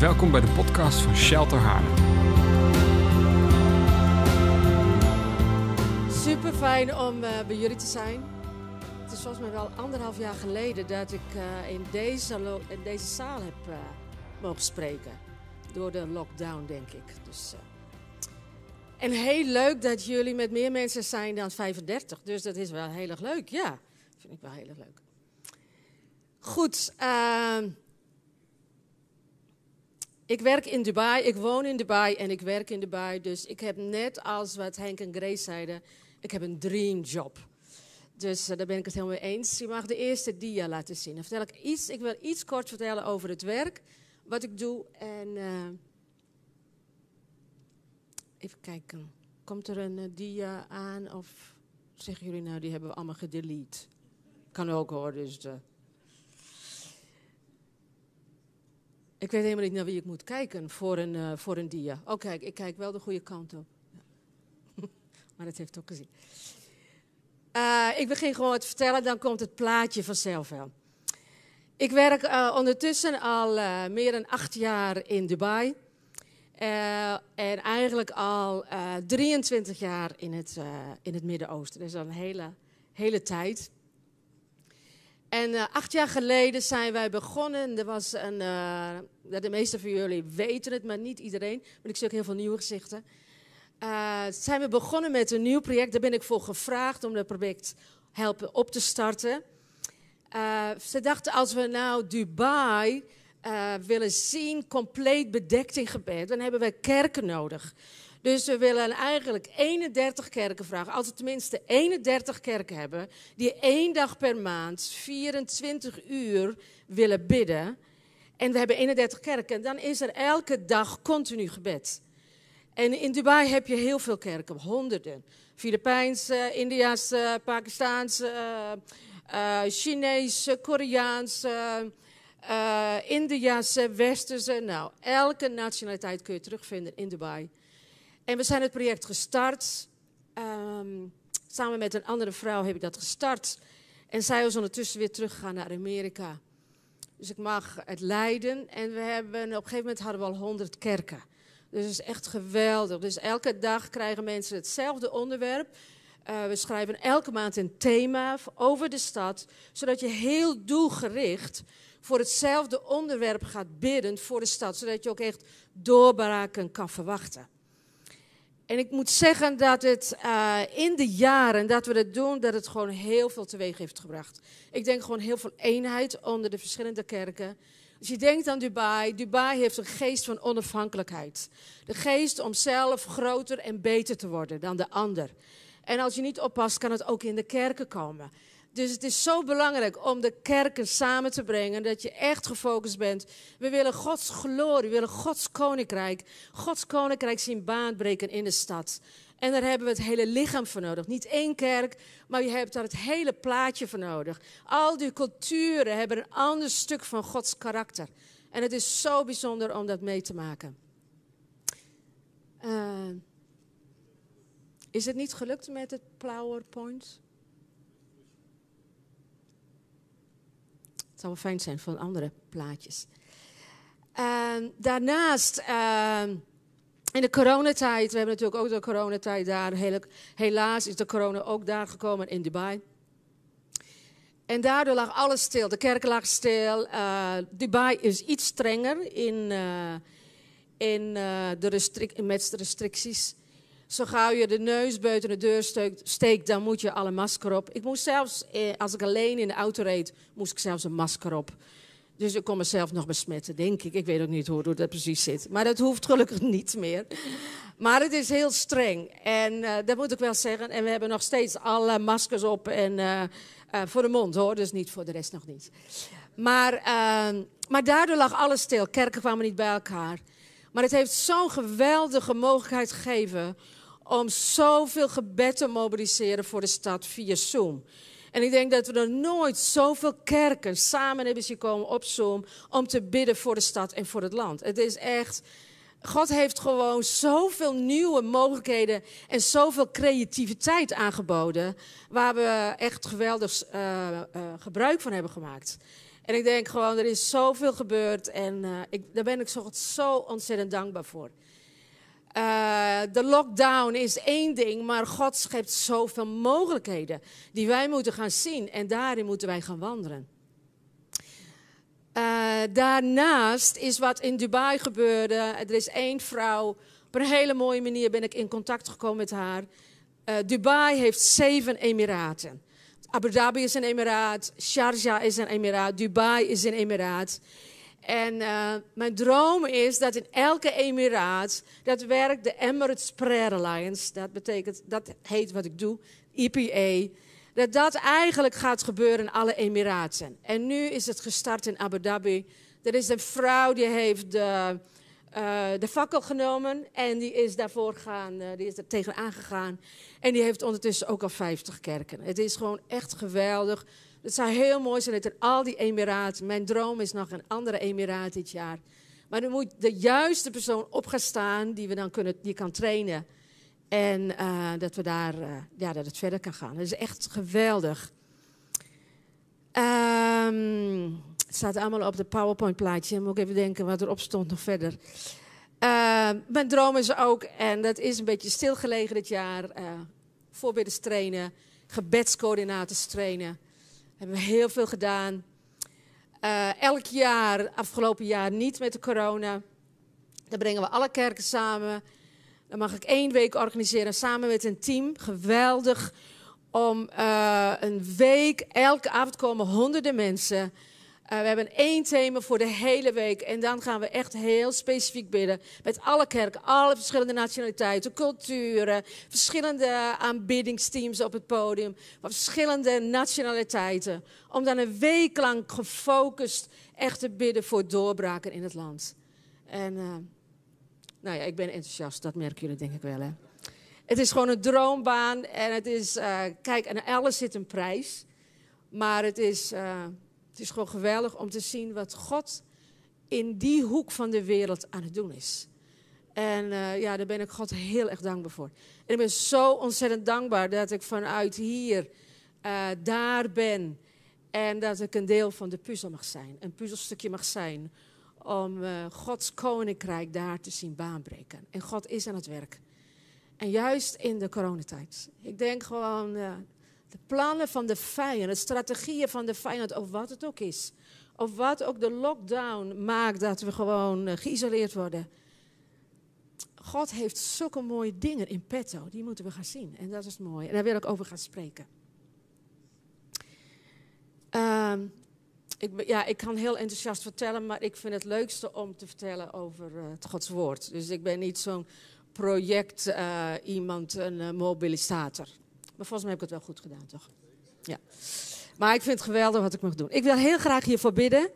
Welkom bij de podcast van Shelter Haarlem. Super fijn om eh, bij jullie te zijn. Het is volgens mij wel anderhalf jaar geleden dat ik eh, in, deze in deze zaal heb eh, mogen spreken. Door de lockdown, denk ik. Dus, en heel leuk dat jullie met meer mensen zijn dan 35. Dus dat is wel heel erg leuk, ja. Vind ik wel heel erg leuk. Goed. Ik werk in Dubai, ik woon in Dubai en ik werk in Dubai. Dus ik heb net als wat Henk en Grace zeiden, ik heb een dreamjob. Dus eh, daar ben ik het helemaal mee eens. Je mag de eerste dia laten zien. Dan vertel ik iets, ik wil iets kort vertellen over het werk, wat ik doe. En eh, even kijken, komt er een eh, dia aan of zeggen jullie nou, die hebben we allemaal gedelete? Kan ook hoor, dus... eh. Ik weet helemaal niet naar wie ik moet kijken voor een, eh, voor een dia. Oh, kijk, ik kijk wel de goede kant op. Maar dat heeft ook gezien. Eh, ik begin gewoon te vertellen, dan komt het plaatje vanzelf wel. Ik werk eh, ondertussen al meer dan acht jaar in Dubai. En eigenlijk al eh, 23 jaar in het, in het Midden-Oosten. Is al een hele, hele tijd. En eh, acht jaar geleden zijn wij begonnen. Er was een, eh, de meeste van jullie weten het, maar niet iedereen. Maar ik zie ook heel veel nieuwe gezichten. Eh, zijn we begonnen met een nieuw project. Daar ben ik voor gevraagd om dat project helpen op te starten. Ze dachten, als we nou Dubai willen zien, compleet bedekt in gebed, dan hebben we kerken nodig. Dus we willen eigenlijk 31 kerken vragen. Als we tenminste 31 kerken hebben, die één dag per maand, 24 uur willen bidden. En we hebben 31 kerken, dan is er elke dag continu gebed. En in Dubai heb je heel veel kerken, honderden. Filipijnse, Indiaanse, Pakistaanse, eh, eh, Chinese, Koreaanse, eh Indiaanse, Westerse. Nou, elke nationaliteit kun je terugvinden in Dubai. En we zijn het project gestart. Ehm, samen met een andere vrouw heb ik dat gestart. En zij is ondertussen weer teruggegaan naar Amerika. Dus ik mag het leiden. En we hebben, op een gegeven moment hadden we al 100 kerken. Dus het is echt geweldig. Dus elke dag krijgen mensen hetzelfde onderwerp. Uh, we schrijven elke maand een thema over de stad, zodat je heel doelgericht voor hetzelfde onderwerp gaat bidden voor de stad, zodat je ook echt doorbraken kan verwachten. En ik moet zeggen dat het uh, in de jaren dat we dat doen, dat het gewoon heel veel teweeg heeft gebracht. Ik denk gewoon heel veel eenheid onder de verschillende kerken. Als je denkt aan Dubai, Dubai heeft een geest van onafhankelijkheid. De geest om zelf groter en beter te worden dan de ander. En als je niet oppast, kan het ook in de kerken komen. Dus het is zo belangrijk om de kerken samen te brengen, dat je echt gefocust bent. We willen Gods glorie, we willen Gods koninkrijk, Gods koninkrijk zien baanbreken in de stad. En daar hebben we het hele lichaam voor nodig. Niet één kerk, maar je hebt daar het hele plaatje voor nodig. Al die culturen hebben een ander stuk van Gods karakter. En het is zo bijzonder om dat mee te maken. Uh, is het niet gelukt met het PowerPoint? Het zou fijn zijn van andere plaatjes. Uh, daarnaast, uh, in de coronatijd, we hebben natuurlijk ook de coronatijd daar. Helaas is de corona ook daar gekomen in Dubai. En daardoor lag alles stil. De kerken lagen stil. Uh, Dubai is iets strenger in, uh, in, de restric met de restricties. Zo gauw je de neus buiten de deur steekt, dan moet je alle masker op. Ik moest zelfs, eh, als ik alleen in de auto reed, moest ik zelfs een masker op. Dus ik kon mezelf nog besmetten, denk ik. Ik weet ook niet hoe, dat precies zit. Maar dat hoeft gelukkig niet meer. Maar het is heel streng. En uh, dat moet ik wel zeggen. En we hebben nog steeds alle maskers op. En uh, voor de mond hoor, dus niet voor de rest nog niet. Maar, ehm, maar daardoor lag alles stil. Kerken kwamen niet bij elkaar. Maar het heeft zo'n geweldige mogelijkheid gegeven om zoveel gebed te mobiliseren voor de stad via Zoom. En ik denk dat we er nooit zoveel kerken samen hebben zien komen op Zoom om te bidden voor de stad en voor het land. Het is echt, God heeft gewoon zoveel nieuwe mogelijkheden en zoveel creativiteit aangeboden, waar we echt geweldig uh, uh, gebruik van hebben gemaakt. En ik denk gewoon, er is zoveel gebeurd en uh, ik, daar ben ik zo, zo ontzettend dankbaar voor. Uh, de lockdown is één ding, maar God schept zoveel mogelijkheden die wij moeten gaan zien en daarin moeten wij gaan wandelen. Uh, daarnaast is wat in Dubai gebeurde. Er is één vrouw. Op een hele mooie manier ben ik in contact gekomen met haar. Uh, Dubai heeft zeven emiraten. Abu Dhabi is een emiraat. Sharjah is een emiraat. Dubai is een emiraat. En uh, mijn droom is dat in elke emiraat, dat werkt de Emirates Prayer Alliance. Dat betekent, dat heet wat ik doe, EPA dat dat eigenlijk gaat gebeuren in alle Emiraten. En nu is het gestart in Abu Dhabi. Er is een vrouw die heeft de, uh, de fakkel genomen en die is daarvoor gaan, uh, die is er tegenaan gegaan. En die heeft ondertussen ook al 50 kerken. Het is gewoon echt geweldig. Het zou heel mooi zijn in al die Emiraten, mijn droom is nog een andere Emiraat dit jaar. Maar er moet de juiste persoon op gaan staan die we dan kunnen, die kan trainen. En uh, dat we daar, uh, ja, dat het verder kan gaan. Dat is echt geweldig. Um, het staat allemaal op de PowerPoint plaatje. Moet ik even denken wat erop stond nog verder. Uh, mijn droom is ook, en dat is een beetje stilgelegen dit jaar, voorbeelders trainen, gebedscoördinators trainen. Hebben we heel veel gedaan. elk jaar, afgelopen jaar niet met de corona. Dan brengen we alle kerken samen dan mag ik één week organiseren samen met een team. Geweldig. Om uh, een week, elke avond komen honderden mensen. Uh, we hebben één thema voor de hele week. En dan gaan we echt heel specifiek bidden. Met alle kerken, alle verschillende nationaliteiten, culturen. Verschillende aanbiddingsteams op het podium. Van verschillende nationaliteiten. Om dan een week lang gefocust echt te bidden voor doorbraken in het land. En... Uh, nou ja, ik ben enthousiast, dat merken jullie denk ik wel. Hè? Het is gewoon een droombaan en het is, uh, kijk, en alles zit een prijs. Maar het is, het is gewoon geweldig om te zien wat God in die hoek van de wereld aan het doen is. En uh, ja, daar ben ik God heel erg dankbaar voor. En ik ben zo ontzettend dankbaar dat ik vanuit hier daar ben. En dat ik een deel van de puzzel mag zijn. Een puzzelstukje mag zijn om uh, Gods koninkrijk daar te zien baanbreken. En God is aan het werk. En juist in de coronatijd. Ik denk gewoon de plannen van de vijand, de strategieën van de vijand, of wat het ook is. Of wat ook de lockdown maakt dat we gewoon uh, geïsoleerd worden. God heeft zulke mooie dingen in petto, die moeten we gaan zien. En dat is mooi. En daar wil ik over gaan spreken. Uh, ik, ja, ik kan heel enthousiast vertellen, maar ik vind het leukste om te vertellen over uh, het Gods woord. Dus ik ben niet zo'n project uh, iemand, een mobilisator. Maar volgens mij heb ik het wel goed gedaan, toch? Ja. Maar ik vind het geweldig wat ik mag doen. Ik wil heel graag hiervoor bidden.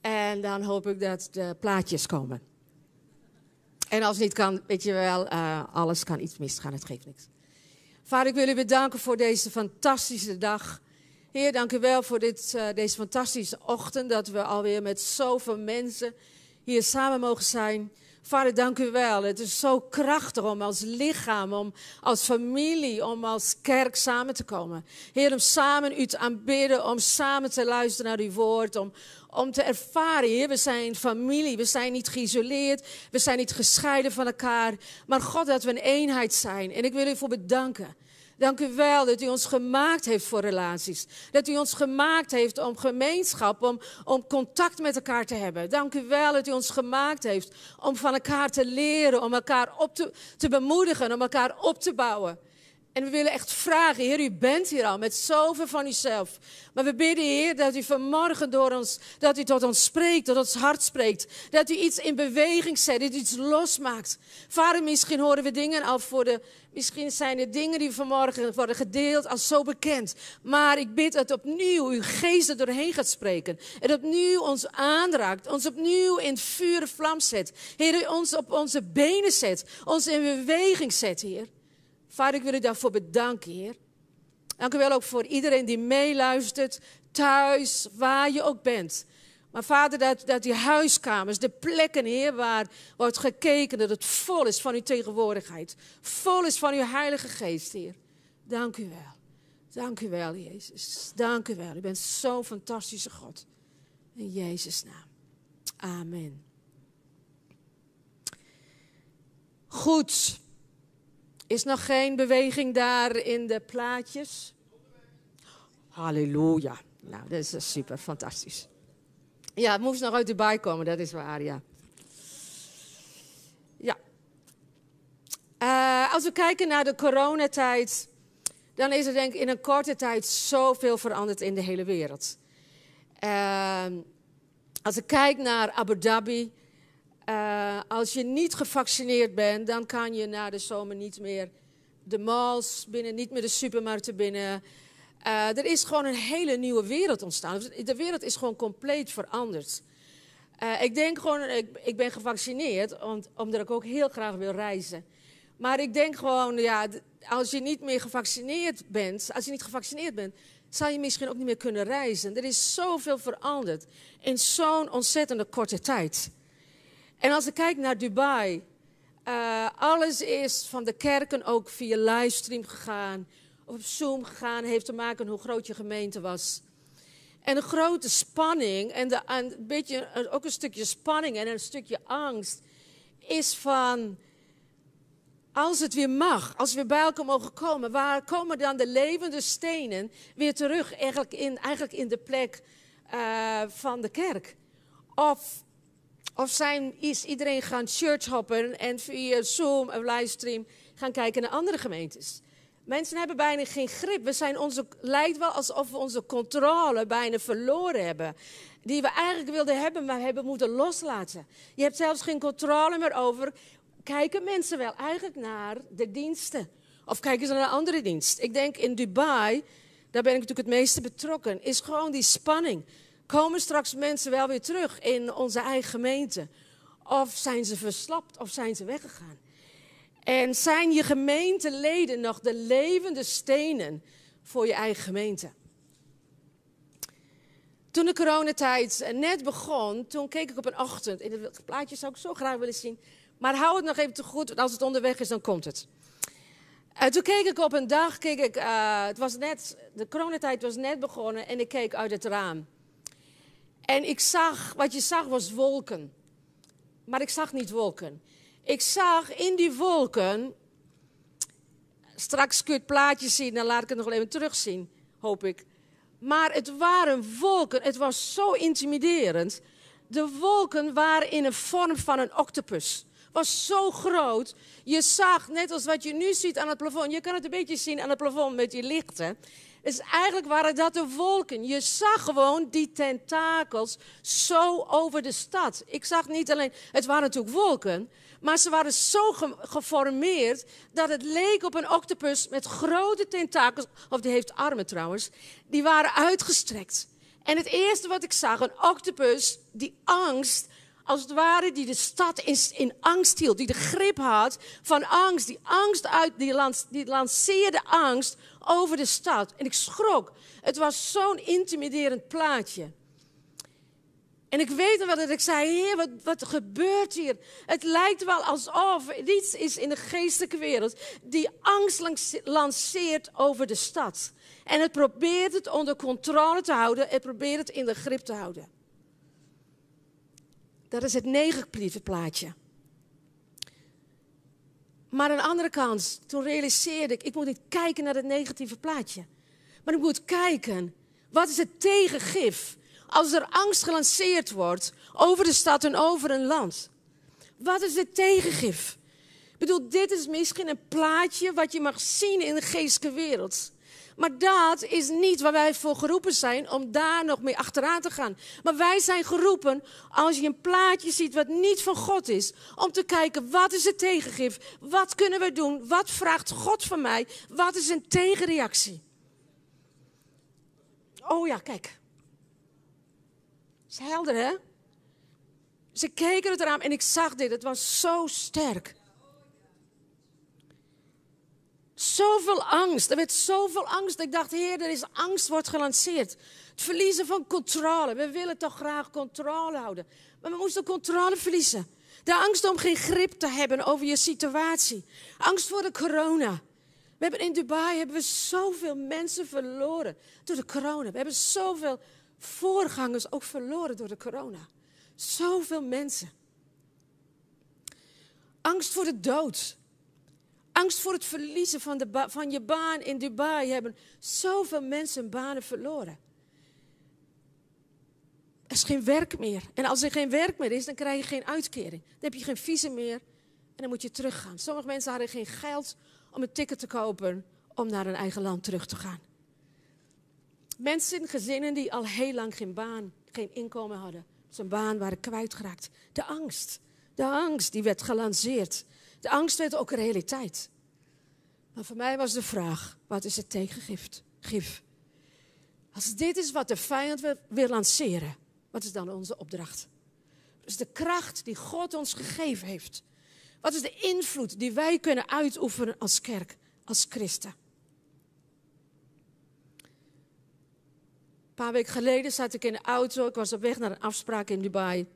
En dan hoop ik dat de plaatjes komen. En als niet kan, weet je wel, alles kan iets misgaan, het geeft niks. Vader, ik wil u bedanken voor deze fantastische dag. Heer, dank u wel voor dit, uh, deze fantastische ochtend. Dat we alweer met zoveel mensen hier samen mogen zijn. Vader, dank u wel. Het is zo krachtig om als lichaam, om als familie, om als kerk samen te komen. Heer, om samen u te aanbidden, om samen te luisteren naar uw woord, om, om te ervaren, Heer, we zijn familie, we zijn niet geïsoleerd, we zijn niet gescheiden van elkaar. Maar God, dat we een eenheid zijn. En ik wil u voor bedanken. Dank u wel dat u ons gemaakt heeft voor relaties. Dat u ons gemaakt heeft om gemeenschap, om, om contact met elkaar te hebben. Dank u wel dat u ons gemaakt heeft om van elkaar te leren, om elkaar op te, te bemoedigen, om elkaar op te bouwen. En we willen echt vragen, Heer, u bent hier al met zoveel van uzelf. Maar we bidden, Heer, dat u vanmorgen door ons, dat u tot ons spreekt, tot ons hart spreekt. Dat u iets in beweging zet, dat u iets losmaakt. Vader, misschien horen we dingen al voor de, misschien zijn er dingen die vanmorgen worden gedeeld als zo bekend. Maar ik bid dat opnieuw uw geest er doorheen gaat spreken. En opnieuw ons aanraakt, ons opnieuw in vuur vlam zet. Heer, ons op onze benen zet, ons in beweging zet, Heer. Vader, ik wil u daarvoor bedanken, Heer. Dank u wel ook voor iedereen die meeluistert, thuis, waar je ook bent. Maar vader, dat, dat die huiskamers, de plekken, Heer, waar wordt gekeken, dat het vol is van uw tegenwoordigheid. Vol is van uw Heilige Geest, Heer. Dank u wel. Dank u wel, Jezus. Dank u wel. U bent zo'n fantastische God. In Jezus' naam. Amen. Goed. Is nog geen beweging daar in de plaatjes? Halleluja. Nou, dat is super, fantastisch. Ja, het moest nog uit Dubai komen, dat is waar, ja. Ja. Uh, als we kijken naar de coronatijd, dan is er denk ik in een korte tijd zoveel veranderd in de hele wereld. Uh, als ik kijk naar Abu Dhabi, uh, als je niet gevaccineerd bent, dan kan je na de zomer niet meer de malls binnen, niet meer de supermarkten binnen. Uh, er is gewoon een hele nieuwe wereld ontstaan. De wereld is gewoon compleet veranderd. Uh, ik denk gewoon, ik, ik ben gevaccineerd, om, omdat ik ook heel graag wil reizen. Maar ik denk gewoon, ja, als je niet meer gevaccineerd bent, als je niet gevaccineerd bent, zal je misschien ook niet meer kunnen reizen. Er is zoveel veranderd in zo'n ontzettende korte tijd. En als ik kijk naar Dubai, uh, alles is van de kerken ook via livestream gegaan, op Zoom gegaan, heeft te maken hoe groot je gemeente was. En een grote spanning en, een beetje, ook een stukje spanning en een stukje angst is van, als het weer mag, als we weer bij elkaar mogen komen, waar komen dan de levende stenen weer terug eigenlijk in, eigenlijk in de plek uh, van de kerk? Of of zijn, is iedereen gaan churchhoppen en via Zoom of livestream gaan kijken naar andere gemeentes? Mensen hebben bijna geen grip. We zijn onze, lijkt wel alsof we onze controle bijna verloren hebben. Die we eigenlijk wilden hebben, maar hebben moeten loslaten. Je hebt zelfs geen controle meer over. Kijken mensen wel eigenlijk naar de diensten? Of kijken ze naar andere dienst? Ik denk in Dubai, daar ben ik natuurlijk het meeste betrokken, is gewoon die spanning. Komen straks mensen wel weer terug in onze eigen gemeente? Of zijn ze verslapt of zijn ze weggegaan? En zijn je gemeenteleden nog de levende stenen voor je eigen gemeente? Toen de coronatijd net begon, toen keek ik op een ochtend. In het plaatje zou ik zo graag willen zien. Maar hou het nog even te goed, want als het onderweg is, dan komt het. Uh, toen keek ik op een dag, keek ik, uh, het was net, de coronatijd was net begonnen en ik keek uit het raam. En ik zag, wat je zag was wolken. Maar ik zag niet wolken. Ik zag in die wolken, straks kun je het plaatje zien, dan laat ik het nog even terugzien, hoop ik. Maar het waren wolken, het was zo intimiderend. De wolken waren in een vorm van een octopus. Was zo groot. Je zag, net als wat je nu ziet aan het plafond, je kan het een beetje zien aan het plafond met die lichten. Dus eigenlijk waren dat de wolken. Je zag gewoon die tentakels zo over de stad. Ik zag niet alleen, het waren natuurlijk wolken, maar ze waren zo geformeerd dat het leek op een octopus met grote tentakels, of die heeft armen trouwens, die waren uitgestrekt. En het eerste wat ik zag, een octopus die angst als het ware, die de stad in, in, angst hield, die de grip had van angst, die angst uit, die, die lanceerde angst over de stad. En ik schrok. Het was zo'n intimiderend plaatje. En ik weet nog wel dat ik zei, heer, wat, wat gebeurt hier? Het lijkt wel alsof er iets is in de geestelijke wereld die angst lanceert over de stad. En het probeert het onder controle te houden, het probeert het in de grip te houden. Dat is het negatieve plaatje. Maar aan de andere kant, toen realiseerde ik, ik moet niet kijken naar het negatieve plaatje. Maar ik moet kijken, wat is het tegengif als er angst gelanceerd wordt over de stad en over een land? Wat is het tegengif? Bedoel, dit is misschien een plaatje wat je mag zien in de geestelijke wereld. Maar dat is niet waar wij voor geroepen zijn om daar nog mee achteraan te gaan. Maar wij zijn geroepen, als je een plaatje ziet wat niet van God is, om te kijken wat is het tegengif, wat kunnen we doen, wat vraagt God van mij, wat is een tegenreactie. Oh ja, kijk. Is helder hè? Ze keken het raam en ik zag dit, het was zo sterk. Zoveel angst. Er werd zoveel angst. Ik dacht, Heer, er is angst wordt gelanceerd. Het verliezen van controle. We willen toch graag controle houden. Maar we moesten controle verliezen. De angst om geen grip te hebben over je situatie. Angst voor de corona. We hebben in Dubai hebben we zoveel mensen verloren door de corona. We hebben zoveel voorgangers ook verloren door de corona. Zoveel mensen. Angst voor de dood. Angst voor het verliezen van, de van je baan in Dubai hebben zoveel mensen banen verloren. Er is geen werk meer. En als er geen werk meer is, dan krijg je geen uitkering. Dan heb je geen visum meer en dan moet je teruggaan. Sommige mensen hadden geen geld om een ticket te kopen om naar hun eigen land terug te gaan. Mensen, gezinnen die al heel lang geen baan, geen inkomen hadden, zijn baan waren kwijtgeraakt. De angst, de angst die werd gelanceerd. De angst werd ook realiteit. Maar voor mij was de vraag: wat is het tegengift? Gif. Als dit is wat de vijand wil, lanceren, wat is dan onze opdracht? Is de kracht die God ons gegeven heeft? Wat is de invloed die wij kunnen uitoefenen als kerk, als christen? Een paar weken geleden zat ik in de auto. Ik was op weg naar een afspraak in Dubai.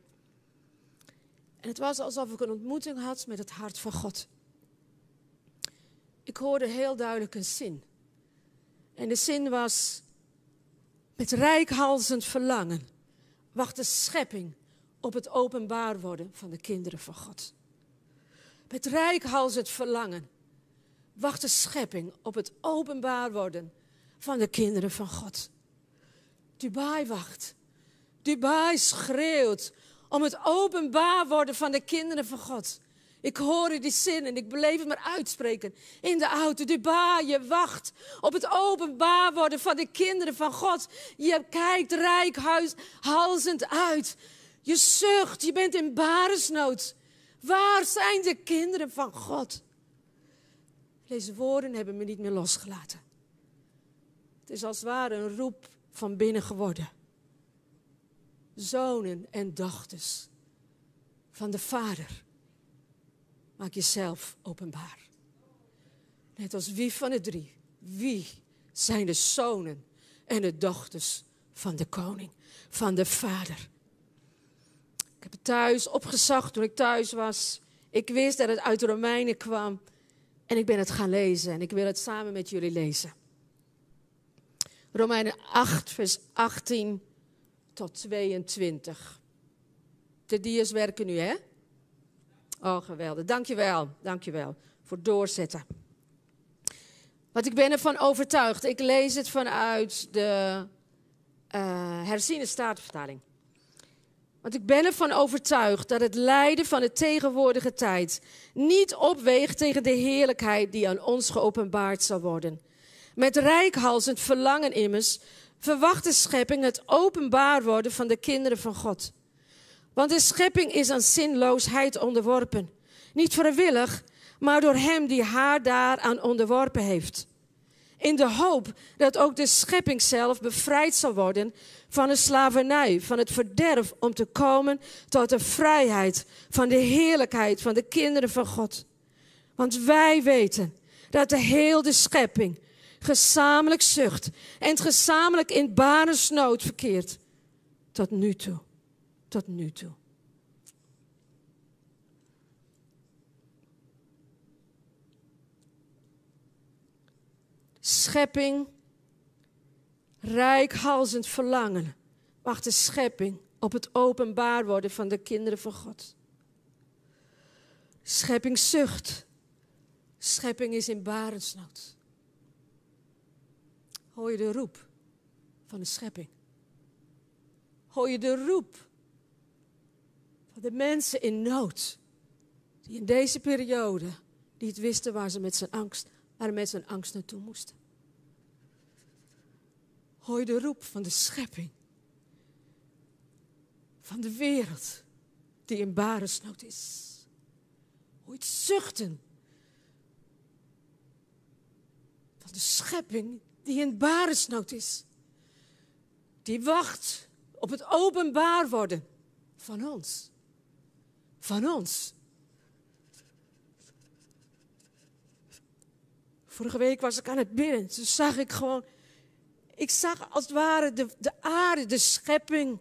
En het was alsof ik een ontmoeting had met het hart van God. Ik hoorde heel duidelijk een zin. En de zin was: met rijkhalzend verlangen wacht de schepping op het openbaar worden van de kinderen van God. Met rijkhalzend verlangen wacht de schepping op het openbaar worden van de kinderen van God. Dubai wacht. Dubai schreeuwt om het openbaar worden van de kinderen van God. Ik hoorde die zin en ik bleef het maar uitspreken in de auto. Dubai, je wacht op het openbaar worden van de kinderen van God. Je kijkt rijkhalzend uit. Je zucht, je bent in baresnood. Waar zijn de kinderen van God? Deze woorden hebben me niet meer losgelaten. Het is als het ware een roep van binnen geworden. Zonen en dochters van de Vader Maak jezelf openbaar. Net als wie van de drie. Wie zijn de zonen en de dochters van de koning, van de vader? Ik heb het thuis opgezocht toen ik thuis was. Ik wist dat het uit Romeinen kwam. En ik ben het gaan lezen en ik wil het samen met jullie lezen. Romeinen 8, vers 18 tot 22. De dia's werken nu, hè? Oh, geweldig. Dankjewel, dankjewel voor doorzetten. Want ik ben ervan overtuigd. Ik lees het vanuit de uh, herziene. Want ik ben ervan overtuigd dat het lijden van de tegenwoordige tijd niet opweegt tegen de heerlijkheid die aan ons geopenbaard zal worden. Met rijkhalsend verlangen immers verwacht de schepping het openbaar worden van de kinderen van God. Want de schepping is aan zinloosheid onderworpen. Niet vrijwillig, maar door hem die haar daaraan onderworpen heeft. In de hoop dat ook de schepping zelf bevrijd zal worden van de slavernij, van het verderf, om te komen tot de vrijheid van de heerlijkheid van de kinderen van God. Want wij weten dat de hele schepping gezamenlijk zucht en gezamenlijk in banesnood verkeert tot nu toe tot nu toe. Schepping, rijkhalzend verlangen, wacht de schepping op het openbaar worden van de kinderen van God. Schepping zucht. Schepping is in barensnood. Hoor je de roep van de schepping? Hoor je de roep de mensen in nood, die in deze periode niet wisten waar ze met zijn angst, met zijn angst naartoe moesten. Hoor je de roep van de schepping, van de wereld die in baresnood is. Hoor het zuchten van de schepping die in baresnood is. Die wacht op het openbaar worden van ons van ons. Vorige week was ik aan het bidden. Toen zag ik gewoon, ik zag als het ware de, de aarde, de schepping.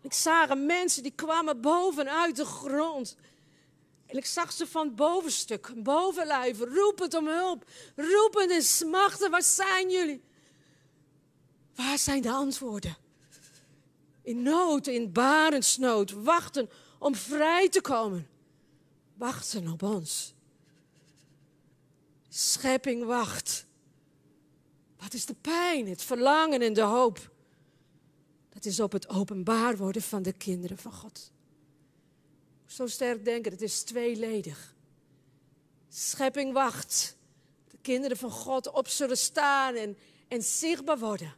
Ik zag mensen die kwamen bovenuit de grond. En ik zag ze van bovenstuk, bovenlijven, roepend om hulp. Roepend en smachten, waar zijn jullie? Waar zijn de antwoorden? In nood, in barensnood, wachten om vrij te komen. Wachten op ons. Schepping wacht. Wat is de pijn, het verlangen en de hoop? Dat is op het openbaar worden van de kinderen van God. Zo sterk denken, het is tweeledig. Schepping wacht. De kinderen van God op zullen staan en, en zichtbaar worden.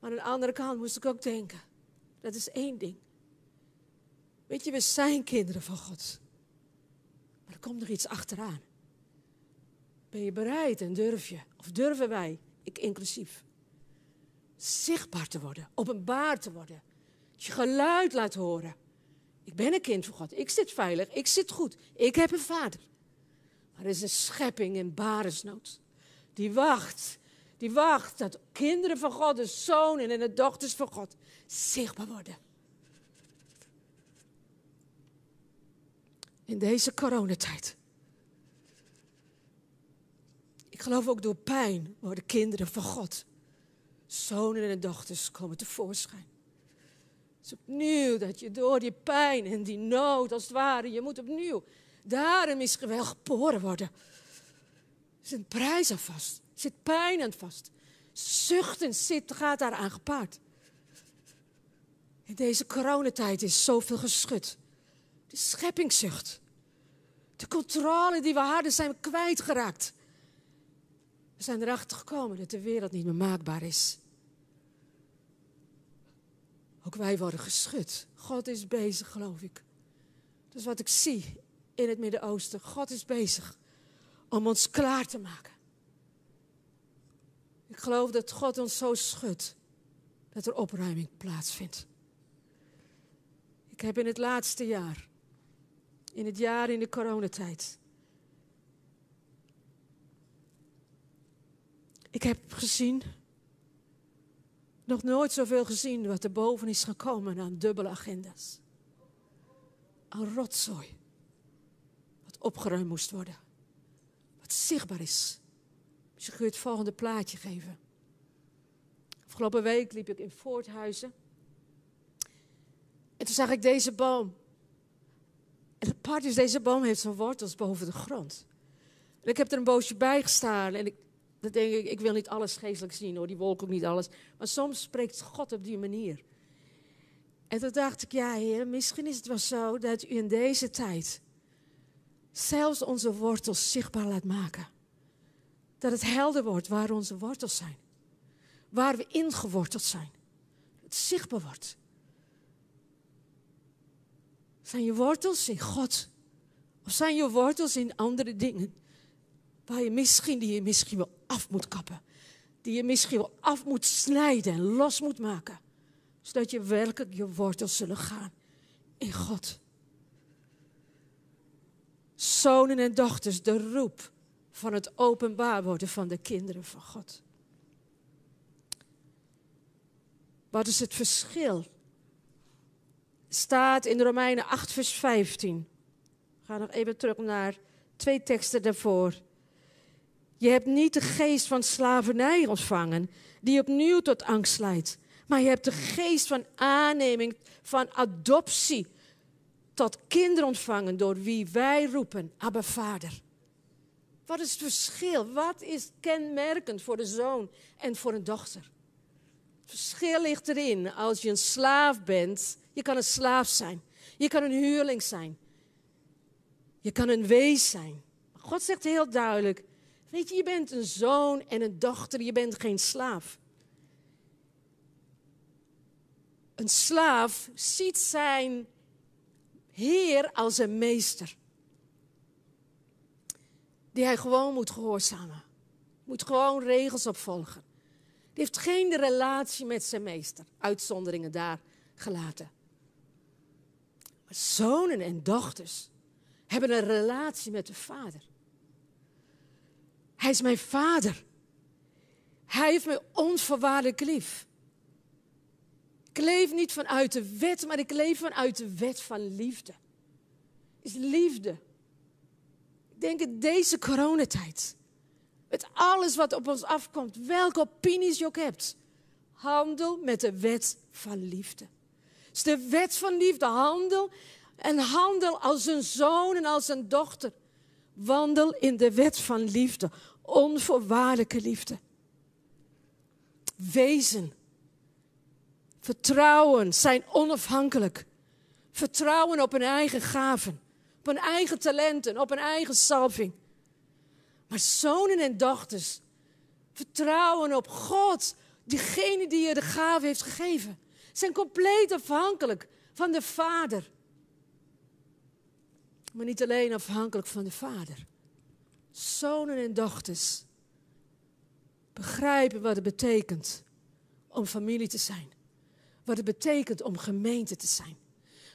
Maar aan de andere kant moest ik ook denken. Dat is één ding. Weet je, we zijn kinderen van God. Maar er komt nog iets achteraan. Ben je bereid en durf je? Of durven wij, ik inclusief, zichtbaar te worden, openbaar te worden? Je geluid laat horen. Ik ben een kind van God. Ik zit veilig. Ik zit goed. Ik heb een vader. Maar er is een schepping in baresnood. Die wacht. Die wacht dat kinderen van God, de zonen en de dochters van God, zichtbaar worden. In deze coronatijd. Ik geloof ook door pijn worden kinderen van God, zonen en dochters, komen tevoorschijn. Is opnieuw dat je door die pijn en die nood, als het ware, je moet opnieuw. Daarom is wel geboren worden. Er zit prijs aan vast. Er zit pijn aan vast. Zuchten zit, gaat daar gepaard. In deze coronatijd is zoveel geschud. De scheppingszucht. De controle die we hadden zijn we kwijtgeraakt. We zijn erachter gekomen dat de wereld niet meer maakbaar is. Ook wij worden geschud. God is bezig, geloof ik. Dat is wat ik zie in het Midden-Oosten. God is bezig om ons klaar te maken. Ik geloof dat God ons zo schudt dat er opruiming plaatsvindt. Ik heb in het laatste jaar, in het jaar in de coronatijd, ik heb gezien, nog nooit zoveel gezien wat er boven is gekomen aan dubbele agenda's. Aan rotzooi. Wat opgeruimd moest worden. Wat zichtbaar is. Dus je kunt het volgende plaatje geven. Afgelopen week liep ik in Voorthuizen. En toen zag ik deze boom. En het apart is, deze boom heeft zijn wortels boven de grond. En ik heb er een boosje bij gestaan. En ik, dan denk ik, ik wil niet alles geestelijk zien hoor, die wolk ook niet alles. Maar soms spreekt God op die manier. En toen dacht ik, ja heer, misschien is het wel zo dat u in deze tijd zelfs onze wortels zichtbaar laat maken. Dat het helder wordt waar onze wortels zijn. Waar we ingeworteld zijn. Het zichtbaar wordt. Zijn je wortels in God? Of zijn je wortels in andere dingen? Waar je misschien, die je misschien wel af moet kappen. Die je misschien wel af moet snijden en los moet maken. Zodat je werkelijk je wortels zullen gaan in God. Zonen en dochters, de roep van het openbaar worden van de kinderen van God. Wat is het verschil? Staat in Romeinen 8, vers 15. ga nog even terug naar twee teksten daarvoor. Je hebt niet de geest van slavernij ontvangen, die opnieuw tot angst leidt. Maar je hebt de geest van aanneming, van adoptie, tot kinderen ontvangen, door wie wij roepen, Abba Vader. Wat is het verschil? Wat is kenmerkend voor de zoon en voor een dochter? Het verschil ligt erin als je een slaaf bent. Je kan een slaaf zijn. Je kan een huurling zijn. Je kan een wees zijn. God zegt heel duidelijk: Weet je, je bent een zoon en een dochter, je bent geen slaaf. Een slaaf ziet zijn heer als een meester. Die hij gewoon moet gehoorzamen. Moet gewoon regels opvolgen. Die heeft geen relatie met zijn meester. Uitzonderingen daar gelaten. Maar zonen en dochters hebben een relatie met de vader. Hij is mijn vader. Hij heeft mij onvoorwaardelijk lief. Ik leef niet vanuit de wet, maar ik leef vanuit de wet van liefde. Is liefde. Ik denk in deze coronatijd. Met alles wat op ons afkomt, welke opinies je ook hebt. Handel met de wet van liefde. Is de wet van liefde. Handel en handel als een zoon en als een dochter. Wandel in de wet van liefde. Onvoorwaardelijke liefde. Wezen. Vertrouwen. Zijn onafhankelijk. Vertrouwen op hun eigen gaven. Op hun eigen talenten. Op hun eigen salving. Maar zonen en dochters. Vertrouwen op God. Diegene die je de gave heeft gegeven. Zijn compleet afhankelijk van de Vader maar niet alleen afhankelijk van de vader. Zonen en dochters begrijpen wat het betekent om familie te zijn. Wat het betekent om gemeente te zijn.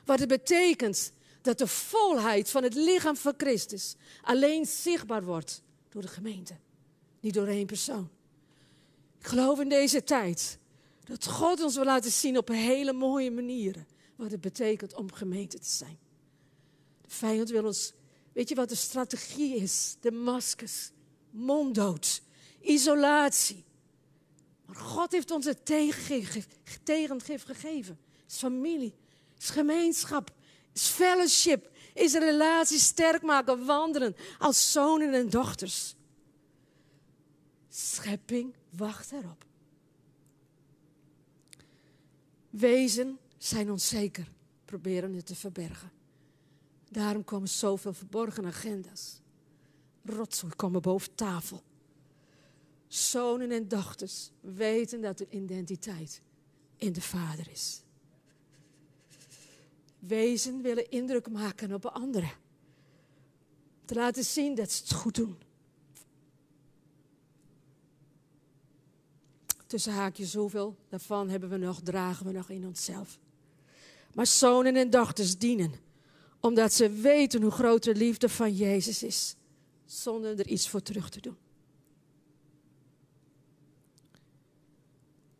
Wat het betekent dat de volheid van het lichaam van Christus alleen zichtbaar wordt door de gemeente, niet door één persoon. Ik geloof in deze tijd dat God ons wil laten zien op hele mooie manier wat het betekent om gemeente te zijn vijand wil ons. Weet je wat de strategie is? De maskers, monddood, isolatie. Maar God heeft ons het tegengif, gegeven. Het is familie, is gemeenschap, is fellowship, is een relatie sterk maken, wandelen als zonen en dochters. Schepping wacht erop. Wezen zijn onzeker, proberen het te verbergen. Daarom komen zoveel verborgen agenda's. Rotzooi komen boven tafel. Zonen en dochters weten dat hun identiteit in de Vader is. Wezen willen indruk maken op anderen. Te laten zien dat ze het goed doen. Tussen haakjes, hoeveel daarvan hebben we nog, dragen we nog in onszelf. Maar zonen en dochters dienen omdat ze weten hoe groot de liefde van Jezus is. Zonder er iets voor terug te doen.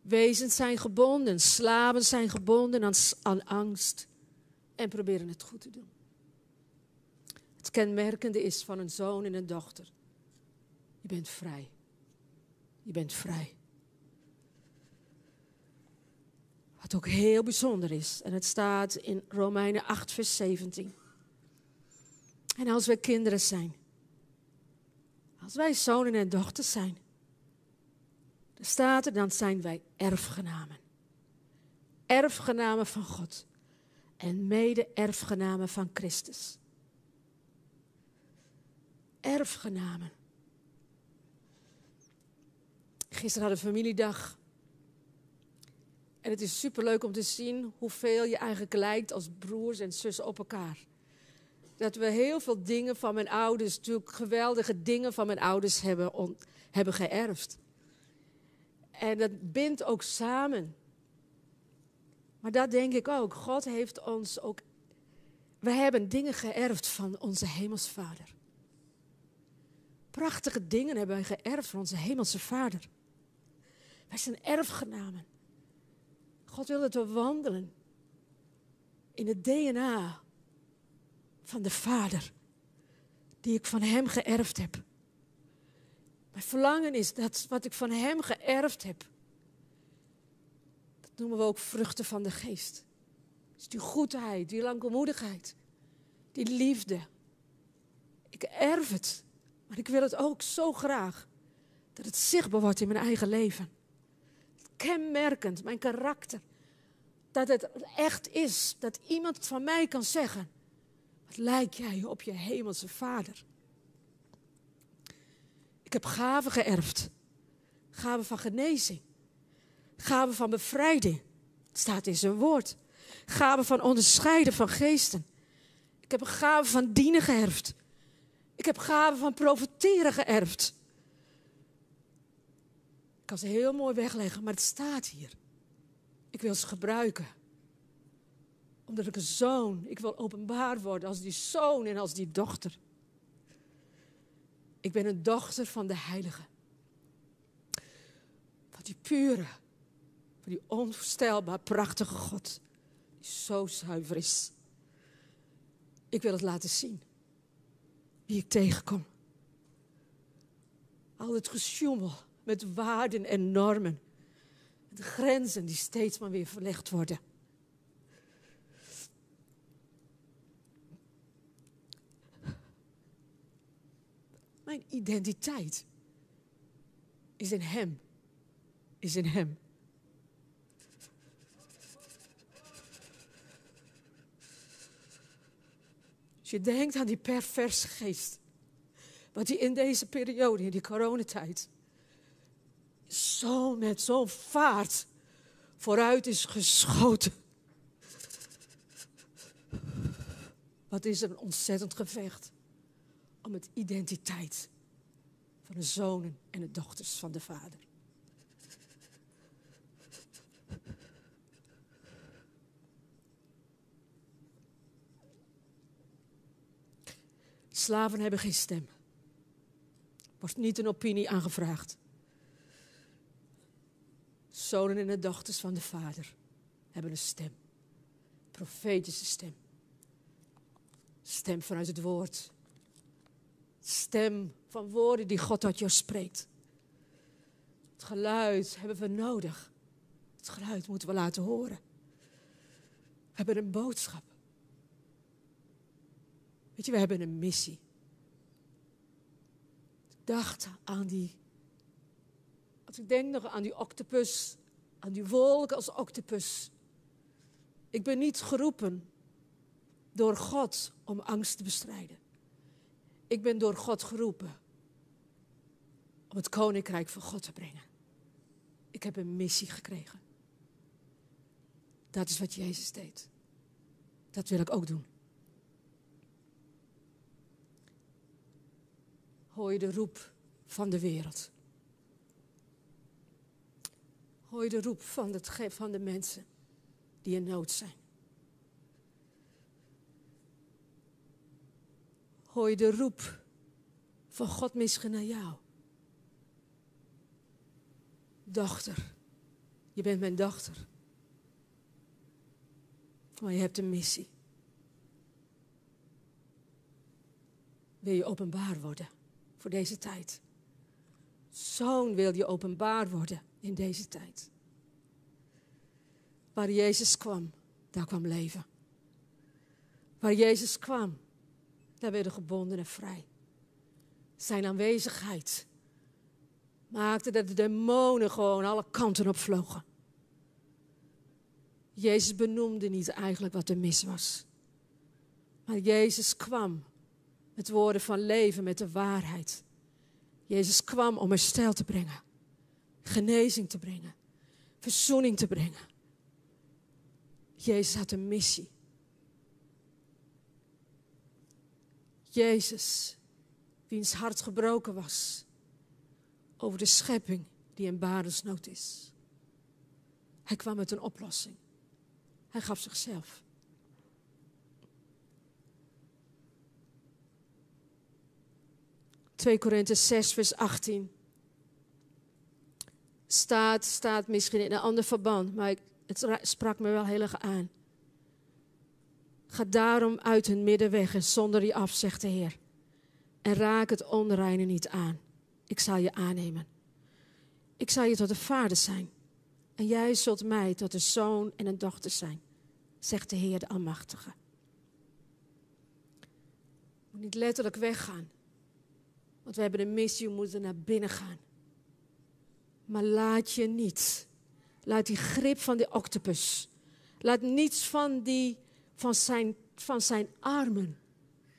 Wezens zijn gebonden, slaven zijn gebonden aan, aan angst en proberen het goed te doen. Het kenmerkende is van een zoon en een dochter. Je bent vrij. Je bent vrij. Wat ook heel bijzonder is. En het staat in Romeinen 8, vers 17. En als wij kinderen zijn, als wij zonen en dochters zijn, dan staat er, dan zijn wij erfgenamen. Erfgenamen van God en mede-erfgenamen van Christus. Erfgenamen. Gisteren hadden we familiedag. En het is superleuk om te zien hoeveel je eigenlijk lijkt als broers en zussen op elkaar. Dat we heel veel dingen van mijn ouders, natuurlijk geweldige dingen van mijn ouders hebben, hebben geërfd. En dat bindt ook samen. Maar dat denk ik ook. God heeft ons ook. We hebben dingen geërfd van onze Hemelse Vader. Prachtige dingen hebben wij geërfd van onze Hemelse Vader. Wij zijn erfgenamen. God wil dat we wandelen in het DNA van de Vader, die ik van Hem geërfd heb. Mijn verlangen is dat wat ik van Hem geërfd heb, dat noemen we ook vruchten van de geest. Dus die goedheid, die langmoedigheid, die liefde. Ik erf het, maar ik wil het ook zo graag dat het zichtbaar wordt in mijn eigen leven kenmerkend, mijn karakter. Dat het echt is, dat iemand van mij kan zeggen: Wat lijk jij op je hemelse vader? Ik heb gaven geërfd. Gaven van genezing. Gaven van bevrijding. Staat in zijn woord. Gaven van onderscheiden van geesten. Ik heb een gave van dienen geërfd. Ik heb gaven van profiteren geërfd kan ze heel mooi wegleggen, maar het staat hier. Ik wil ze gebruiken. Omdat ik een zoon, ik wil openbaar worden als die zoon en als die dochter. Ik ben een dochter van de Heilige. Van die pure, van die onvoorstelbaar prachtige God. Die zo zuiver is. Ik wil het laten zien. Wie ik tegenkom. Al het gesjoemel met waarden en normen. De grenzen die steeds maar weer verlegd worden. Mijn identiteit is in Hem. Is in Hem. Als je denkt aan die perverse geest. Wat hij in deze periode, in die coronatijd, zo met zo'n vaart vooruit is geschoten. Wat is een ontzettend gevecht om het identiteit van de zonen en de dochters van de Vader. Slaven hebben geen stem. Wordt niet een opinie aangevraagd. Zonen en de dochters van de Vader hebben een stem. Profetische stem. Stem vanuit het woord. Stem van woorden die God uit jou spreekt. Het geluid hebben we nodig. Het geluid moeten we laten horen. We hebben een boodschap. Weet je, we hebben een missie. Ik dacht aan die. Als ik denk nog aan die octopus, aan die wolk als octopus. Ik ben niet geroepen door God om angst te bestrijden. Ik ben door God geroepen om het koninkrijk van God te brengen. Ik heb een missie gekregen. Dat is wat Jezus deed. Dat wil ik ook doen. Hoor je de roep van de wereld? Hoor je de roep van, het, van de mensen die in nood zijn? Hoor de roep van God misschien naar jou? Dochter, je bent mijn dochter. Maar je hebt een missie. Wil je openbaar worden? voor deze tijd. Zoon wil je openbaar worden in deze tijd. Waar Jezus kwam, daar kwam leven. Waar Jezus kwam, daar werden gebondenen vrij. Zijn aanwezigheid maakte dat de demonen gewoon alle kanten op vlogen. Jezus benoemde niet eigenlijk wat er mis was. Maar Jezus kwam met woorden van leven, met de waarheid. Jezus kwam om herstel te brengen, genezing te brengen, verzoening te brengen. Jezus had een missie. Jezus, wiens hart gebroken was over de schepping die in barensnood is. Hij kwam met een oplossing. Hij gaf zichzelf. 2 Korinthe 6, vers 18. Staat, staat misschien in een ander verband, maar het sprak me wel heel erg aan. Ga daarom uit hun midden weg en zonder je af, zegt de Heer. En raak het onreine niet aan. Ik zal je aannemen. Ik zal je tot een vader zijn. En jij zult mij tot een zoon en een dochter zijn, zegt de Heer de Almachtige. Moet niet letterlijk weggaan. Want we hebben een missie, we moeten naar binnen gaan. Maar laat je niet. Laat die grip van de octopus. Laat niets van, die, van, zijn, van zijn armen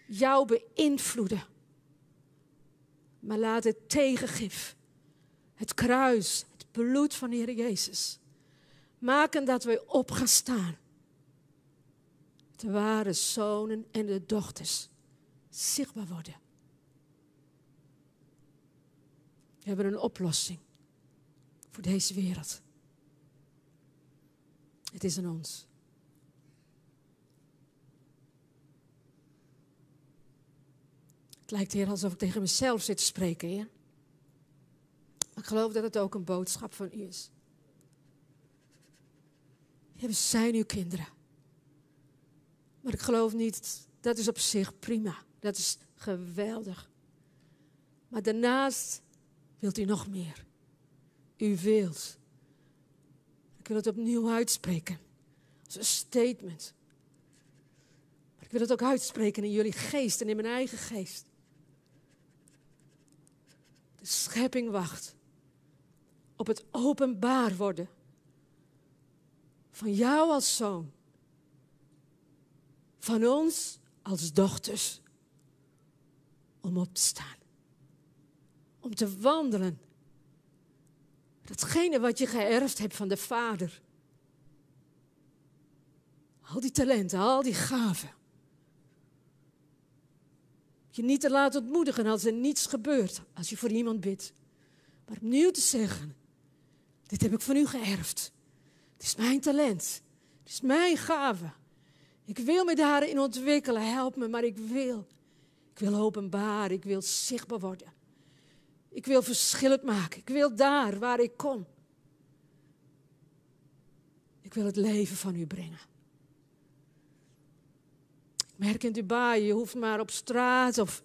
jou beïnvloeden. Maar laat het tegengif, het kruis, het bloed van de Heer Jezus, maken dat wij op gaan staan. De ware zonen en de dochters zichtbaar worden. We hebben een oplossing voor deze wereld. Het is aan ons. Het lijkt hier alsof ik tegen mezelf zit te spreken, Heer. Maar ik geloof dat het ook een boodschap van u is. We zijn uw kinderen. Maar ik geloof niet, dat is op zich prima. Dat is geweldig. Maar daarnaast wilt u nog meer. U wilt Ik wil het opnieuw uitspreken. Als een statement. Maar ik wil het ook uitspreken in jullie geest en in mijn eigen geest. De schepping wacht op het openbaar worden van jou als zoon, van ons als dochters, om op te staan, om te wandelen. Datgene wat je geërfd hebt van de Vader. Al die talenten, al die gaven. Je niet te laten ontmoedigen als er niets gebeurt, als je voor iemand bidt. Maar opnieuw te zeggen, dit heb ik van u geërfd. Het is mijn talent. Het is mijn gave. Ik wil me daarin ontwikkelen. Help me, maar ik wil. Ik wil openbaar. Ik wil zichtbaar worden. Ik wil verschillend maken. Ik wil daar waar ik kom. Ik wil het leven van u brengen. Ik merk in Dubai, je hoeft maar op straat of...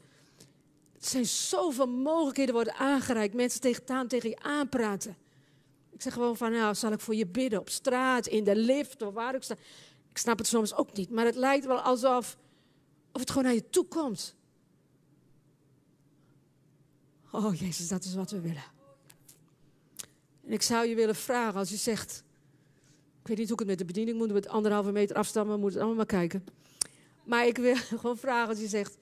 Er zijn zoveel mogelijkheden worden aangereikt. Mensen tegen, tegen je aanpraten. Ik zeg gewoon van, nou, zal ik voor je bidden op straat, in de lift of waar ik sta. Ik snap het soms ook niet, maar het lijkt wel alsof of het gewoon naar je toe komt. Oh Jezus, dat is wat we willen. En ik zou je willen vragen, als je zegt, ik weet niet hoe ik het met de bediening moet, met anderhalve meter afstand, we moeten het allemaal maar kijken. Maar ik wil gewoon vragen als je zegt,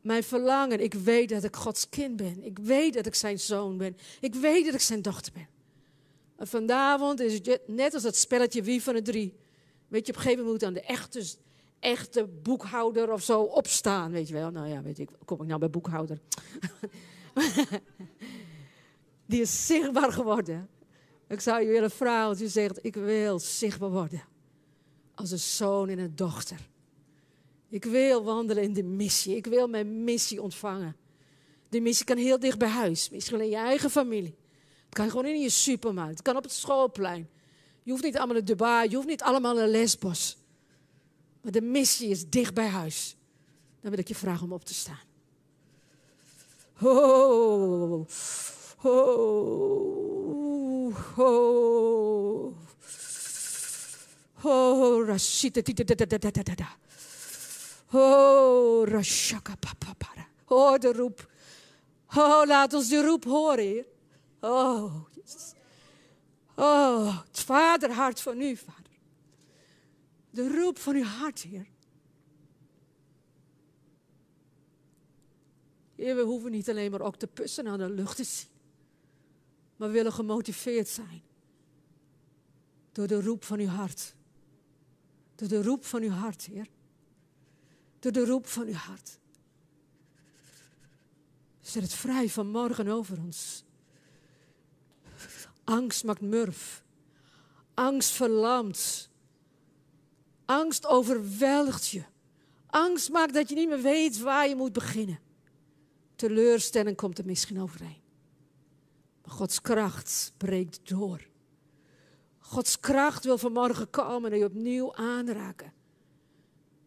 mijn verlangen, ik weet dat ik Gods kind ben. Ik weet dat ik zijn zoon ben. Ik weet dat ik zijn dochter ben. En vanavond is het net als dat spelletje Wie van de Drie. Weet je, op een gegeven moment moet aan de echte, echte boekhouder of zo opstaan. Weet je wel, nou ja, weet ik, kom ik nou bij boekhouder? Die is zichtbaar geworden. Ik zou je willen vragen als je zegt, ik wil zichtbaar worden. Als een zoon en een dochter. Ik wil wandelen in de missie. Ik wil mijn missie ontvangen. De missie kan heel dicht bij huis. Misschien in je eigen familie. Het kan gewoon in je supermarkt. Het kan op het schoolplein. Je hoeft niet allemaal naar Dubai. Je hoeft niet allemaal naar Lesbos. Maar de missie is dicht bij huis. Dan wil ik je vragen om op te staan. Oh, oh, oh. Oh, Rashida, Oh, Rashaka, papa, Oh, de roep. Oh, laat ons de roep horen, Heer. Oh. Oh, het vaderhart van u, Vader. De roep van uw hart, Heer. We hoeven niet alleen maar ook te pussen aan de lucht te zien. Maar we willen gemotiveerd zijn. Door de roep van uw hart. Door de roep van uw hart, Heer. Door de roep van uw hart. Zet het vrij van morgen over ons. Angst maakt murf. Angst verlamt. Angst overweldigt je. Angst maakt dat je niet meer weet waar je moet beginnen. Teleurstelling komt er misschien overheen. Maar Gods kracht breekt door. Gods kracht wil vanmorgen komen en je opnieuw aanraken.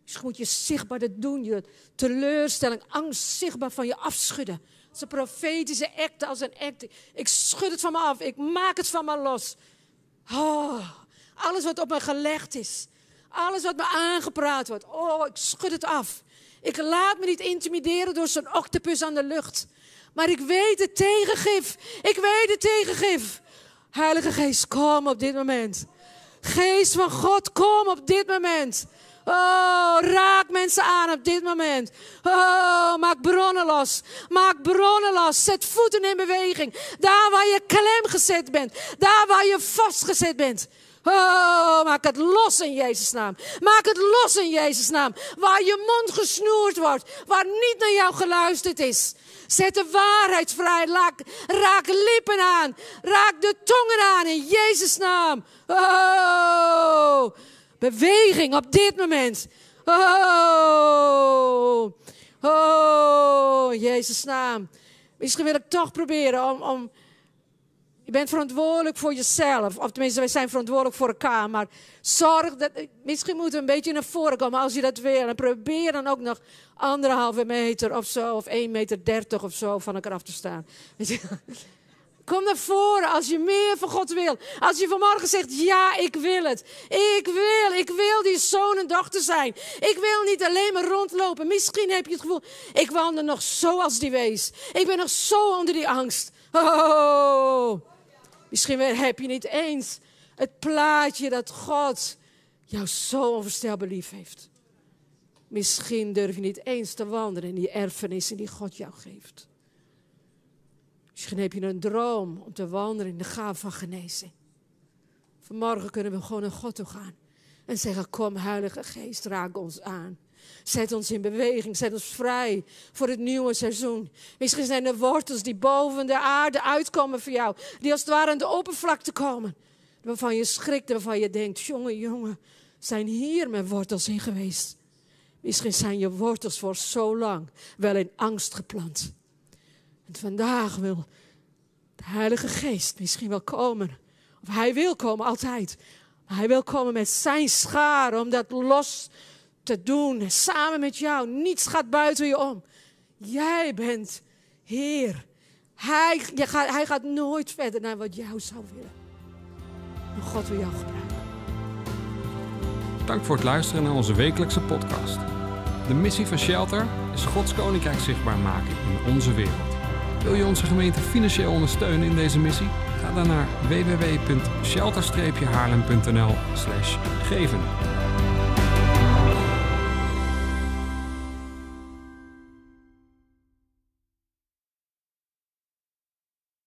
Dus moet je zichtbaar dat doen. Je teleurstelling, angst zichtbaar van je afschudden. Als een profetische act, als een act. Ik schud het van me af. Ik maak het van me los. Oh, alles wat op me gelegd is. Alles wat me aangepraat wordt. Oh, ik schud het af. Ik laat me niet intimideren door zo'n octopus aan de lucht. Maar ik weet het tegengif. Ik weet het tegengif. Heilige Geest, kom op dit moment. Geest van God, kom op dit moment. Oh, raak mensen aan op dit moment. Oh, maak bronnen los. Maak bronnen los. Zet voeten in beweging. Daar waar je klem gezet bent. Daar waar je vastgezet bent. Oh, maak het los in Jezus' naam. Maak het los in Jezus' naam. Waar je mond gesnoerd wordt. Waar niet naar jou geluisterd is. Zet de waarheid vrij. Raak, lippen aan. Raak de tongen aan in Jezus' naam. Oh beweging op dit moment. Oh, oh, Jezus naam. Misschien wil ik toch proberen om, om. Je bent verantwoordelijk voor jezelf. Of tenminste, wij zijn verantwoordelijk voor elkaar. Maar zorg dat. Misschien moeten we een beetje naar voren komen als je dat wil. En probeer dan ook nog anderhalve meter of zo. Of 1 meter dertig of zo van elkaar af te staan. Kom naar voren als je meer van God wil. Als je vanmorgen zegt, ja, ik wil het. Ik wil, ik wil die zoon en dochter zijn. Ik wil niet alleen maar rondlopen. Misschien heb je het gevoel, ik wandel nog zo als die wees. Ik ben nog zo onder die angst. Oh, misschien heb je niet eens het plaatje dat God jou zo onvoorstelbaar lief heeft. Misschien durf je niet eens te wandelen in die erfenissen die God jou geeft. Misschien heb je een droom om te wandelen in de gaaf van genezing. Vanmorgen kunnen we gewoon naar God toe gaan en zeggen: Kom, Heilige Geest, raak ons aan. Zet ons in beweging, zet ons vrij voor het nieuwe seizoen. Misschien zijn er wortels die boven de aarde uitkomen voor jou, die als het ware aan de oppervlakte komen. Waarvan je schrikt waarvan je denkt: jongen, jongen, zijn hier mijn wortels in geweest? Misschien zijn je wortels voor zo lang wel in angst geplant. En vandaag wil de Heilige Geest misschien wel komen. Of hij wil komen altijd. Hij wil komen met zijn schaar om dat los te doen. Samen met jou. Niets gaat buiten je om. Jij bent Heer. Hij, gaat, hij gaat nooit verder naar wat jou zou willen. Maar God wil jou gebruiken. Dank voor het luisteren naar onze wekelijkse podcast. De missie van Shelter is Gods Koninkrijk zichtbaar maken in onze wereld. Wil je onze gemeente financieel ondersteunen in deze missie? Ga dan naar www.shelter-haarlem.nl geven.